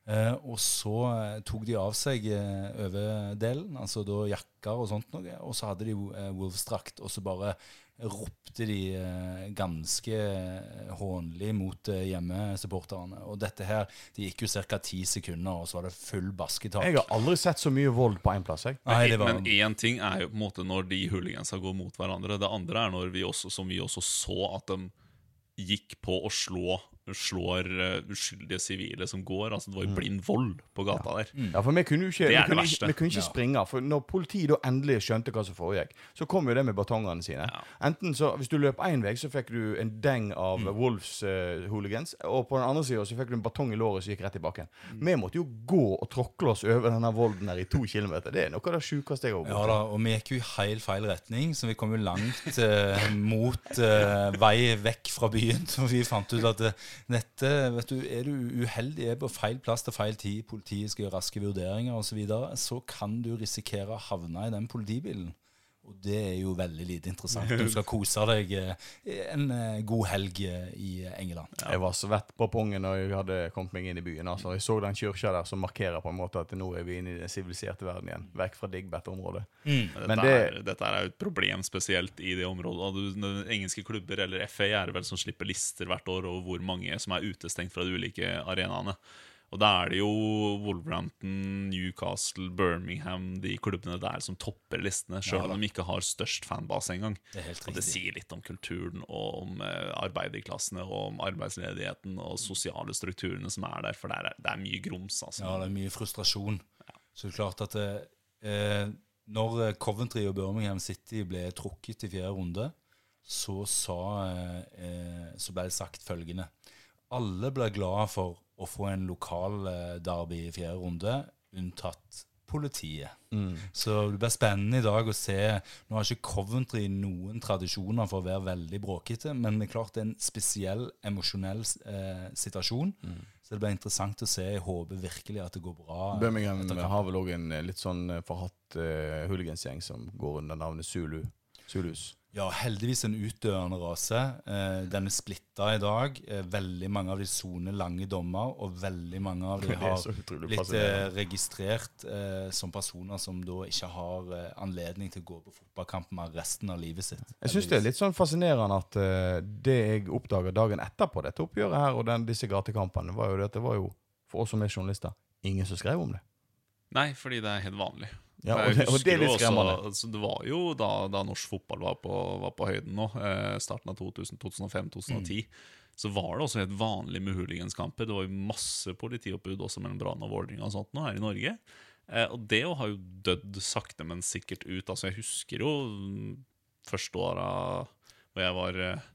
Eh, og så eh, tok de av seg eh, overdelen, altså da jakker og sånt noe, og så hadde de eh, Wolves-drakt, og så bare ropte de eh, ganske eh, hånlig mot eh, hjemmesupporterne. Og dette her, det gikk jo ca. ti sekunder, og så var det full basketak. Jeg har aldri sett så mye vold på én plass. jeg. Nei, det var Men én ting er jo på en måte når de hooligansa går mot hverandre. Det andre er når vi også, som vi også så, at de gikk på å slå slår eh, uskyldige sivile som går. Altså Det var jo blind vold på gata der. Ja, for vi kunne jo ikke, Det vi er kunne, vi kunne ikke springe. For når politiet da endelig skjønte hva som foregikk, så kom jo det med batongene sine. Ja. Enten så, Hvis du løp én vei, så fikk du en deng av Wolves eh, hooligans. Og på den andre sida så fikk du en batong i låret som gikk rett i bakken. Vi måtte jo gå og tråkle oss over denne volden her i to kilometer. Det er noe av det sjukeste jeg har Ja da, og vi gikk jo i helt feil retning, så vi kom jo langt uh, mot uh, vei vekk fra byen. Så vi fant ut at eh, dette, vet du, er du uheldig, er på feil plass til feil tid, politiet skal gjøre raske vurderinger osv., så, videre, så kan du risikere å havne i den politibilen. Og det er jo veldig lite interessant. Du skal kose deg eh, en eh, god helg eh, i England. Jeg var svett på pungen når jeg hadde kommet meg inn i byen. altså. Jeg så den kirka der som markerer på en måte at nå er vi inne i den siviliserte verden igjen. Vekk fra Digbet-området. Mm. Men dette, det- er, dette er jo et problem spesielt i det området. Du, engelske klubber, eller FA, er vel som slipper lister hvert år over hvor mange som er utestengt fra de ulike arenaene. Og da er det jo Wolverhampton, Newcastle, Birmingham, de klubbene der som topper listene, sjøl Ja om de ikke har størst fanbase engang. Det Og det sier litt om kulturen og om eh, arbeiderklassene og om arbeidsledigheten og sosiale strukturene som er der, for det er, det er mye grums, altså. Ja, det er mye frustrasjon. Så det er klart at eh, eh, når eh, Coventry og Birmingham City ble trukket i fjerde runde, så, sa, eh, så ble det sagt følgende Alle ble glade for å få en lokal eh, derby i fjerde runde, unntatt politiet. Så det blir spennende i dag å se Nå har ikke Coventry noen tradisjoner for å være veldig bråkete, men det er klart det er en spesiell emosjonell eh, situasjon. Så det blir interessant å se. Jeg håper virkelig at det går bra. Birmingham har vel òg en eh, litt sånn eh, forhatt uh, hooligansgjeng som går under navnet Zulu. Zulus. Ja, heldigvis en utdøende rase. Eh, den er splitta i dag. Eh, veldig mange av de soner lange dommer, og veldig mange av de har blitt eh, registrert eh, som personer som da ikke har anledning til å gå på fotballkamp med resten av livet sitt. Jeg syns det er litt sånn fascinerende at det jeg oppdaga dagen etterpå dette oppgjøret her, og den, disse gatekampene, var jo det at det var jo, for oss som er journalister, ingen som skrev om det. Nei, fordi det er helt vanlig. Ja, og, det, og det er litt skremmende. altså, det var jo da, da norsk fotball var på, var på høyden nå, eh, starten av 2005-2010, så var det også helt vanlig med hooliganskamper. Det var jo masse politioppbud også mellom Brann og Vålerenga og sånt nå her i Norge. Eh, og det har jo dødd sakte, men sikkert ut. Altså, jeg husker jo mm, første åra hvor jeg var eh,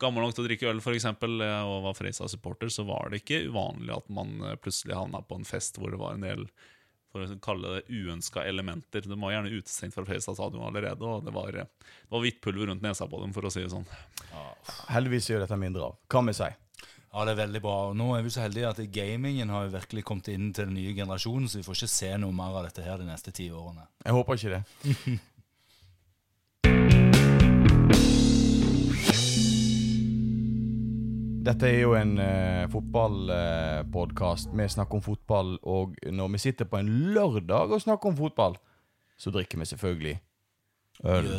gammel nok til å drikke øl, for eksempel, og var Freisa-supporter, så var det ikke uvanlig at man eh, plutselig havna på en fest hvor det var en del for å kalle det uønska elementer. De var gjerne utestengt fra Fredrikstad stadion allerede, og det var, eh, det var hvitt pulver rundt nesa på dem, for å si det sånn. Heldigvis gjør dette mindre av. Hva vi seg? Ja, det er veldig bra. Og nå er vi så heldige at gamingen har jo virkelig kommet inn til den nye generasjonen, så vi får ikke se noe mer av dette her de neste ti årene. Jeg håper ikke det. Dette er jo en uh, fotballpodkast. vi snakker om fotball, og når vi sitter på en lørdag og snakker om fotball, så drikker vi selvfølgelig øl.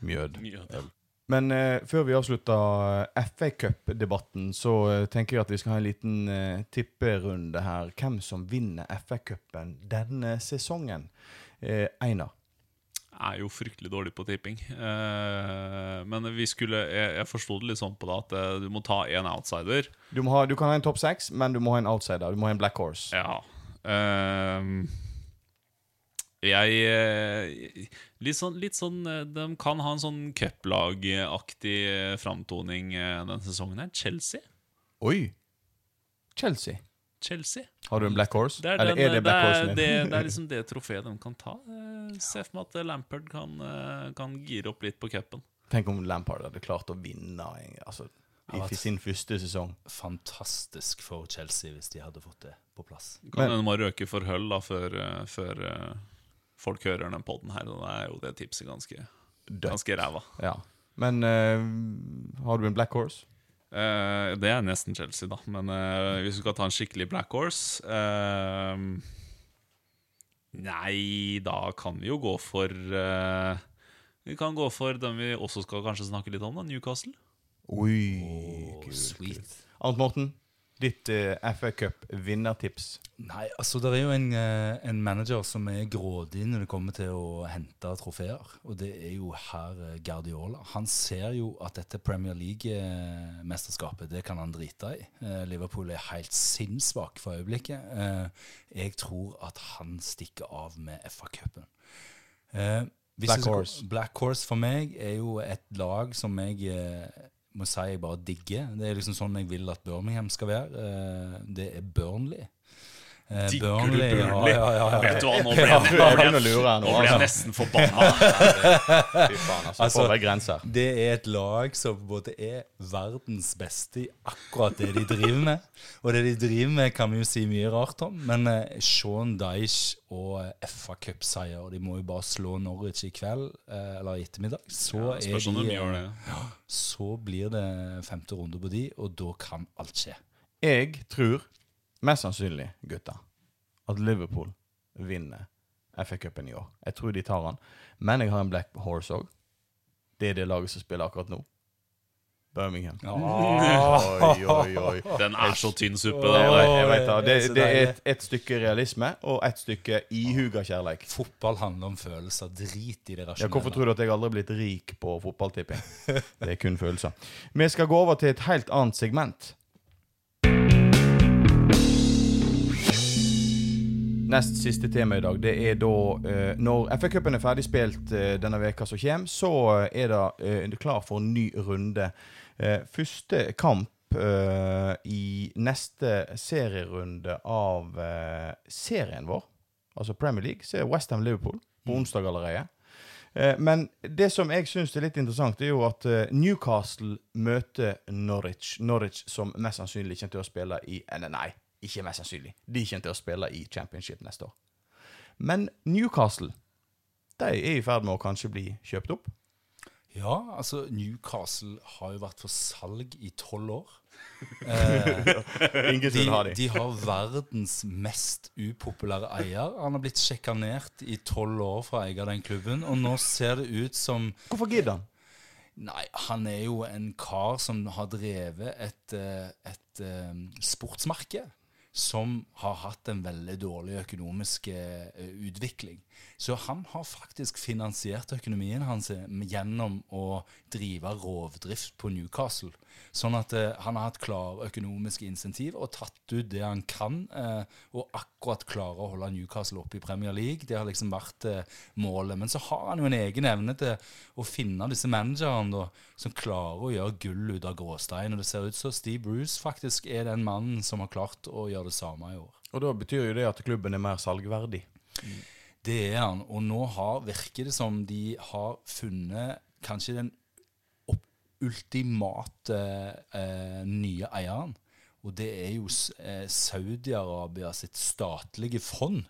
Mjød. Mjød. Øl. Men uh, før vi avslutter eh, FA Cup-debatten, så uh, tenker jeg at vi skal ha en liten uh, tipperunde her. Hvem som vinner FA Cupen denne sesongen? Eh, Einar. Er jo fryktelig dårlig på tipping. Eh, men vi skulle Jeg, jeg forsto det litt sånn på det at eh, du må ta én outsider. Du, må ha, du kan ha en topp seks, men du må ha en outsider. Du må ha en black horse. Ja. Ehm, jeg eh, Litt sånn, litt sånn De kan ha en sånn cuplagaktig framtoning denne sesongen her. Chelsea. Oi! Chelsea. Chelsea. Har du en black horse? Det er, Eller den, er det black det, er, det, det er liksom det trofeet de kan ta. Eh, Se for meg at Lampard kan, eh, kan gire opp litt på cupen. Tenk om Lampard hadde klart å vinne altså, i sin første sesong. Fantastisk for Chelsea hvis de hadde fått det på plass. Kan hende må røke for høll da før, eh, før eh, folk hører den podden her. Da er jo det tipset ganske, ganske ræva. Ja. Men uh, har du en black horse? Eh, det er nesten Chelsea, da. Men uh, hvis du skal ta en skikkelig black horse uh, Nei, da kan vi jo gå for Vi kan gå for den vi også skal kanskje snakke litt om, da Newcastle. Oi, oh, sweet. Arnt Morten, ditt uh, FA Cup-vinnertips. Nei, altså det er jo en, eh, en manager som er grådig når det kommer til å hente trofeer. Og det er jo herr eh, Guardiola. Han ser jo at dette Premier League-mesterskapet, det kan han drite i. Eh, Liverpool er helt sinnssvak for øyeblikket. Eh, Jeg tror at han stikker av med FA-cupen. Eh, Black Horse. Black Horse for meg er jo et lag som jeg må si jeg bare digger. Det er liksom sånn jeg vil at Birmingham skal være. Eh, det er Burnley. Eh, Burnley? Ja, ja, ja, ja. Vet du hva, nå ble jeg, Jeg nå ble begynner å jeg, lure nå. nå ble jeg Altså. nesten forbanna. Altså. Altså. Det er et lag som både er verdens beste i akkurat det de driver med. Og det de driver med, kan vi jo si mye rart om. Men eh, Sean Dyche og eh, FA Cup-seier De må jo bare slå Norwich i kveld, eh, eller i ettermiddag. Så, Ja, er de, eh, så blir det femte runde på de, og da kan alt skje. Jeg tror mest sannsynlig, gutta, at Liverpool vinner FA-cupen i år. Jeg tror de tar han. Men jeg har en black horse òg. Det er det laget som spiller akkurat nå. Birmingham. Oi, oi, oi. Den er så tynn suppe. Den der. Jeg vet det, det det er et, et stykke realisme og et stykke ihuga kjærleik. Fotball handler om følelser. Drit i det Ja, hvorfor tror du at jeg aldri er blitt rik på fotballtipping? Det er kun følelser. Vi skal gå over til et helt annet segment. Nest siste tema i dag, det er da eh, Når FA-cupen er ferdig spilt eh, denne veka som kommer, så eh, er det eh, klar for en ny runde. Eh, første kamp eh, i neste serierunde av serien vår, altså Premier League, så er Westham Liverpool på onsdag allerede. Men det som jeg syns er litt interessant, er jo at Newcastle møter Norwich. Norwich som mest sannsynlig kommer til å spille i nei, ikke mest sannsynlig. De kommer til å spille i Championship neste år. Men Newcastle de er i ferd med å kanskje bli kjøpt opp. Ja, altså Newcastle har jo vært for salg i tolv år. Eh, de, har de. de har verdens mest upopulære eier. Han har blitt sjekanert i tolv år for å eie den klubben, og nå ser det ut som Hvorfor gidder han? Nei, han er jo en kar som har drevet et, et, et eh, sportsmarked som har hatt en veldig dårlig økonomisk eh, utvikling. Så han har faktisk finansiert økonomien hans eh, gjennom å drive rovdrift på Newcastle. Sånn at eh, han har hatt klare økonomiske insentiv og tatt ut det han kan, eh, og akkurat klare å holde Newcastle oppe i Premier League. Det har liksom vært eh, målet. Men så har han jo en egen evne til å finne disse managerne da, som klarer å gjøre gull ut av gråstein. Og det ser ut som Steve Bruce faktisk er den mannen som har klart å gjøre det samme i år. Og da betyr jo det at klubben er mer salgverdig. Det er han. Og nå har, virker det som de har funnet kanskje den ultimate eh, nye eieren. Og det er jo eh, Saudi-Arabia sitt statlige fond,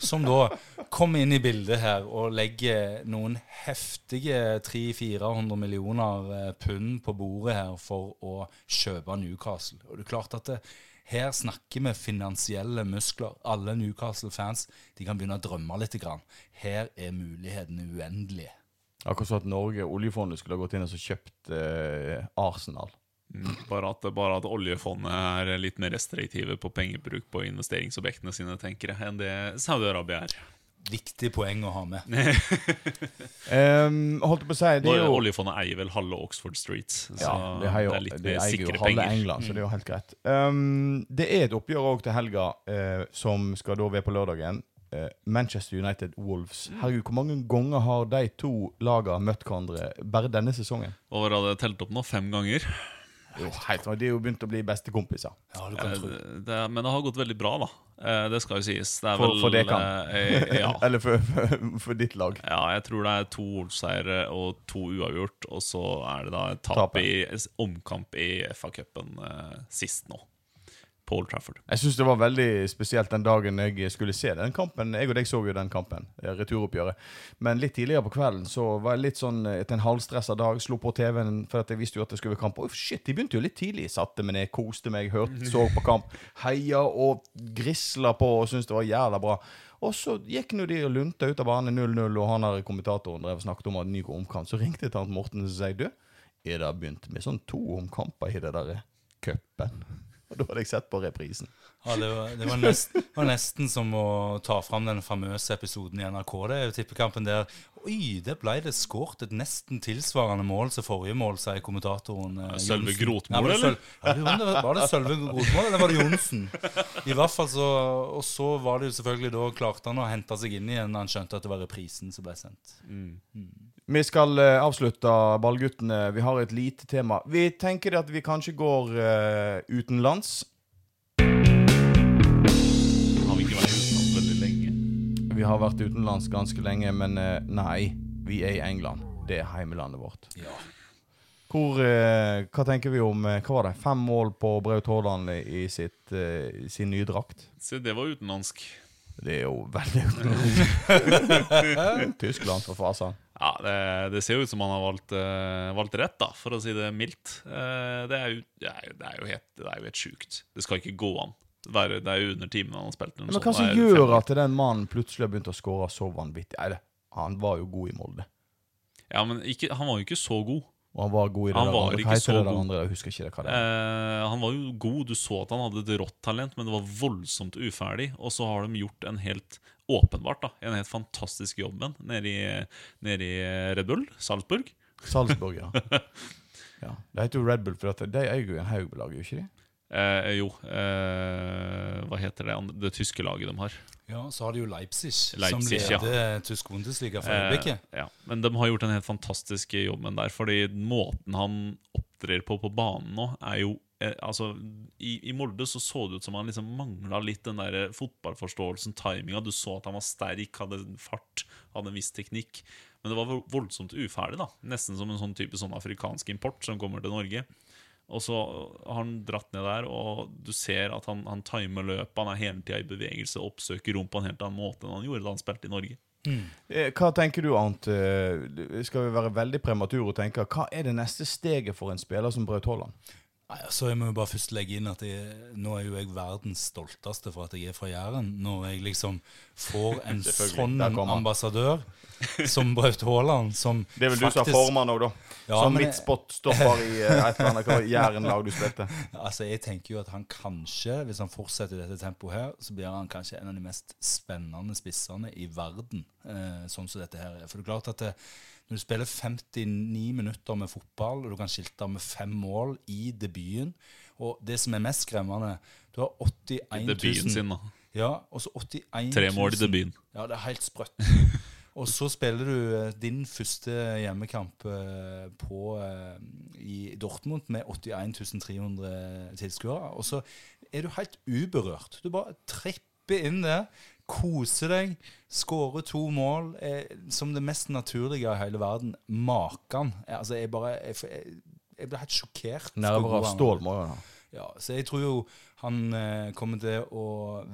som da kommer inn i bildet her og legger noen heftige 300-400 millioner eh, pund på bordet her for å kjøpe Newcastle. Og det er klart at det, her snakker vi finansielle muskler. Alle Newcastle-fans de kan begynne å drømme litt. Grann. Her er mulighetene uendelige. Akkurat som at Norge, oljefondet, skulle ha gått inn og så kjøpt eh, Arsenal. Mm, Bare at, bare at oljefondet er litt mer restriktive på pengebruk på investeringsobjektene sine, tenker jeg, enn det Saudi-Arabia er. Viktig poeng å ha med. Um, holdt på å si, det er jo Oljefondet eier vel halve Oxford Street, så Ja, det, jo, det er litt det mer sikre halve penger. Mm. England, så det er jo helt greit. Um, det er et oppgjør òg til helga uh, som skal da være på lørdagen. Uh, Manchester United Wolves. Mm. Herregud, hvor mange ganger har de to lagene møtt hverandre bare denne sesongen? Og hadde telt opp nå fem ganger. Jo, helt, De er jo begynt å bli bestekompiser. Ja, du kan Eh, tro. Det, men det har gått veldig bra, da. Eh, Det skal jo sies. Det er For- vel, for det kan. eh, Ja. Eller for, for, for ditt lag. Ja, jeg tror det er to Wolves-seiere og to uavgjort, og så er det da et tap i omkamp i FA-cupen eh, sist nå. På Trafford. Jeg syns det var veldig spesielt den dagen jeg skulle se den kampen. Jeg og deg så jo den kampen, eh, returoppgjøret. Men litt tidligere på kvelden så var jeg litt sånn eh, etter en halvstressa dag. Slo på TV-en for at jeg visste jo at det skulle være kamp. Og shit, de begynte jo litt tidlig. Satte meg ned, koste meg, hørte, så på kamp. Heia og grisla på og syntes det var jævla bra. Og så gikk nå de og lunta ut av banen 0-0, og han her kommentatoren drev og snakket om at ny omkamp. Så ringte jeg til Morten og sa du, er det begynt med sånn to omkamper i det der cupen? Og da hadde jeg sett på reprisen. Ja, det var, det var, nesten, var nesten som å ta fram den famøse episoden i NRK. Det er jo tippekampen der Oi, det ble det skåret et nesten tilsvarende mål som forrige mål, sier kommentatoren. eh, Sølve Grotmål, Ja, var det eller? Ja, det, var det, Sølve Grotmål, eller var det Johnsen? I hvert fall så Og så var det jo selvfølgelig da klarte han å hente seg inn igjen da han skjønte at det var reprisen som ble sendt. Vi skal eh, avslutte Ballguttene. Vi har et lite tema. Vi tenker at vi kanskje går uh, utenlands. Vi har vært utenlands ganske lenge, men eh, nei, vi er i England. Det er heimelandet vårt. Ja. Hvor, eh, hva tenker vi om eh, hva var det, fem mål på Braut Haaland i sitt, eh, sin nye drakt? Se, det var utenlandsk. Det er jo veldig utenlandsk. Tyskland, for fasen. Ja, det, det ser jo ut som han har valgt, eh, valgt rett, da, for å si det mildt. Eh, det, er jo, det, er, jo- det, er jo helt, det er jo helt sjukt. Det skal ikke gå an. Er, det er jo under timen han har spilt. Men hva som er gjør at den mannen plutselig har begynt å skåre så vanvittig? Nei, han var jo god i Molde. Ja, men ikke, han var jo ikke så god. Og han var god i det Han der var andre. ikke så det god. andre? Jeg husker ikke det hva det er. Eh, han var jo god. Du så at han hadde et rått talent, men det var voldsomt uferdig. Og så har de gjort en helt åpenbart da, en helt fantastisk jobb med nede i, nede i Red Bull, Salzburg. Salzburg, ja. ja. Det heter jo Red Bull, for de eier jo en haug med lag, gjør ikke de? Eh, jo, eh, hva heter det, det tyske laget de har? ja, så har de jo Leipzig, Leipzig, ja. som leder tysk Bundesliga for øyeblikket. Eh, ja. Men de har gjort en helt fantastisk jobb der, fordi måten han opptrer på på banen nå, er jo eh, Altså, i, i Molde så så det ut som han liksom mangla litt den der fotballforståelsen, timinga. Du så at han var sterk, hadde fart, hadde en viss teknikk. Men det var voldsomt uferdig, da. Nesten som en sånn type sånn afrikansk import som kommer til Norge. Og så har han dratt ned der, og du ser at han, han timer løpet. Han er hele tida i bevegelse, oppsøker rom på en helt annen måte enn han gjorde da han spilte i Norge. Mm. Hva tenker du, Arnt? Eh, Skal vi være veldig premature og tenke hva er det neste steget for en spiller som Braut Haaland? Nei, altså Jeg må jo bare først legge inn at jeg, nå er jo jeg verdens stolteste for at jeg er fra Jæren. Når jeg liksom får en sånn ambassadør som Braut Haaland, som Det er vel du som er formann òg, da. Ja, som midtspotstopper i eh, et eller annet Jæren-lag du spilte. Altså, jeg tenker jo at han kanskje, hvis han fortsetter i dette tempoet her, så blir han kanskje en av de mest spennende spissene i verden, eh, sånn som dette her er. For det er klart at det, når du spiller 59 minutter med fotball, og du kan skilte med fem mål i debuten, og det som er mest skremmende, du har 81 000 Debuten sin, da. Ja, og så 81 000 Tre mål i debuten. Ja, det er helt sprøtt. Og så spiller du eh, din første hjemmekamp eh, på, eh, i Dortmund med 81 300 tilskuere. Og så er du helt uberørt. Du bare tripper inn der, koser deg, skåre to mål eh, som det mest naturlige i hele verden. Maken. Eh, Altså, jeg bare Jeg, jeg, jeg ble helt sjokkert. Nerver av stål må jo ha. Ja, så jeg tror jo han eh, kommer til å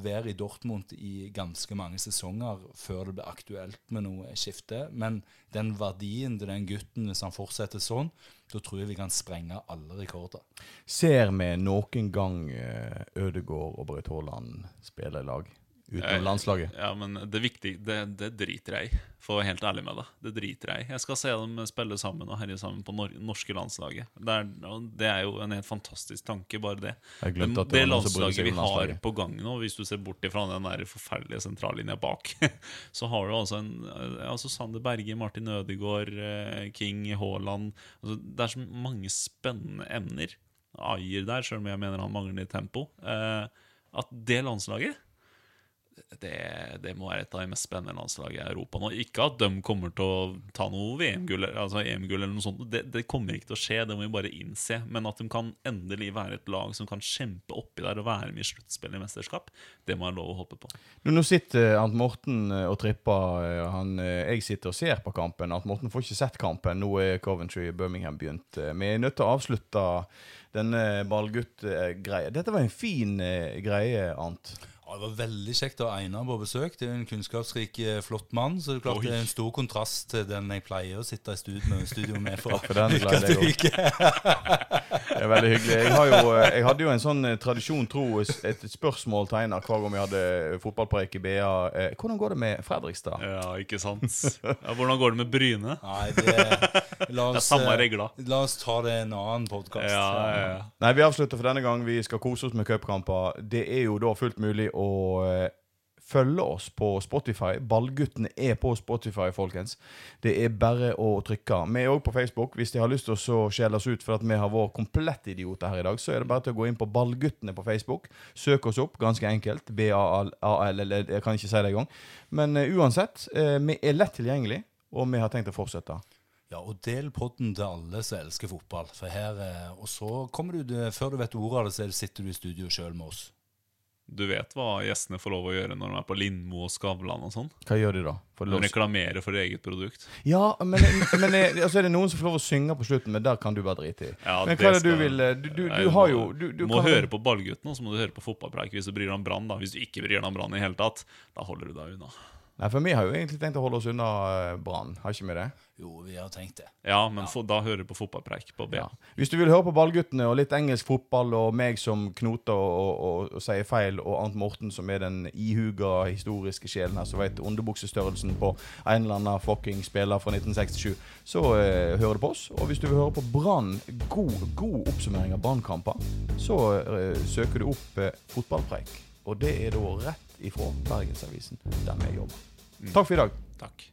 være i Dortmund i ganske mange sesonger før det blir aktuelt med noe skifte. Men den verdien til den gutten, hvis han fortsetter sånn, da tror jeg vi kan sprenge alle rekorder. Ser vi noen gang Ødegård Ødegaard og Braut Haaland spille i lag utenom Eh, landslaget? Ja, men det viktige, det, det driter jeg i, for å være helt ærlig med deg. Det driter jeg i. Jeg skal se dem spille sammen og herje sammen på nor norske landslaget. Det er, det er jo en helt fantastisk tanke, bare det. Det det landslaget vi har på gang nå, hvis du ser bort ifra den der forferdelige sentrallinja bak, så har du altså en altså Sander Berge, Martin Ødegaard, eh, King, Haaland altså Det er så mange spennende emner. Ayer der, sjøl om jeg mener han mangler litt tempo. Eh, at det landslaget det, det må være et av de mest spennende landslagene i Europa nå. Ikke at de kommer til å ta noe VM-gull altså EM eller noe sånt. Det, det, kommer ikke til å skje, det må vi bare innse. Men at de kan endelig være et lag som kan kjempe oppi der og være med i sluttspillet i mesterskap, det må jeg lov å håpe på. Nå sitter Arnt Morten eh, og tripper. Eh, han, eh, jeg sitter og ser på kampen. Arnt Morten får ikke sett kampen. Nå er Coventry Birmingham begynt. Vi er nødt til å avslutte denne ballgutt-greia. Dette var en fin greie, Arnt. Ja, det var veldig kjekt å ha Einar på besøk. Det er en kunnskapsrik, eh, flott mann. Så det er klart Oi. det er en stor kontrast til den jeg pleier å sitte i studio med, studio med fra uke til uke. det er veldig hyggelig. Jeg, jo, eh, jeg, hadde jo en sånn eh, tradisjon tro et spørsmål til Einar hver gang vi hadde fotballpreik i BA. Hvordan går det med Fredrikstad? Ja, ikke sant. Ja, hvordan går det med Bryne? Nei, det, la oss, det er samme regler. La oss ta det en annen podkast. Ja, ja, Nei, vi avslutter for denne gang. Vi skal kose oss med cupkamper. Det er jo da fullt mulig å og følge oss på Spotify. Ballguttene er på Spotify, folkens. Det er bare å trykke. Vi er òg på Facebook. Hvis de har lyst til å skjelle oss ut for at vi har vært komplettidioter her i dag, så er det bare til å gå inn på Ballguttene på Facebook. Søk oss opp, ganske enkelt. B-A-L-L, jeg kan ikke si det engang. Men uh, uansett, uh, vi er lett tilgjengelig, og vi har tenkt å fortsette. Ja, og del podden til alle som elsker fotball. For her, Og så kommer du, før du vet ordet av det, så sitter du i studio sjøl med oss. Du vet hva gjestene får lov å gjøre når de er på Lindmo og Skavlan og sånn? Hva gjør de da? de reklamerer for eget produkt. Ja, men, men altså er det noen som får lov å synge på slutten, men der kan du bare drite i. Ja, men hva er det du vil Du, du, du har jo Du, du må høre på Ballgutten, og så må du høre på Fotballpreik hvis du bryr deg om Brann. Hvis du ikke bryr deg om Brann i hele tatt, da holder du deg unna. Nei, for vi har jo egentlig tenkt å holde oss unna uh, Brann, har ikke vi det? Jo, vi har tenkt det. Ja, men ja. da hører du på fotballpreik på B. Ja. Hvis du vil høre på Ballguttene og litt engelsk fotball, og meg som knoter og, og, og, og sier feil, og Arnt Morten som er den ihuga historiske sjelen her, som vet underbuksestørrelsen på en eller annen fucking spiller fra 1967, så eh, hører du på oss. Og hvis du vil høre på Brann, god, god oppsummering av Brannkamper, så eh, søker du opp fotballpreik. Og det er da rett ifra Bergensavisen, der vi jobber. Takk for i dag. Takk.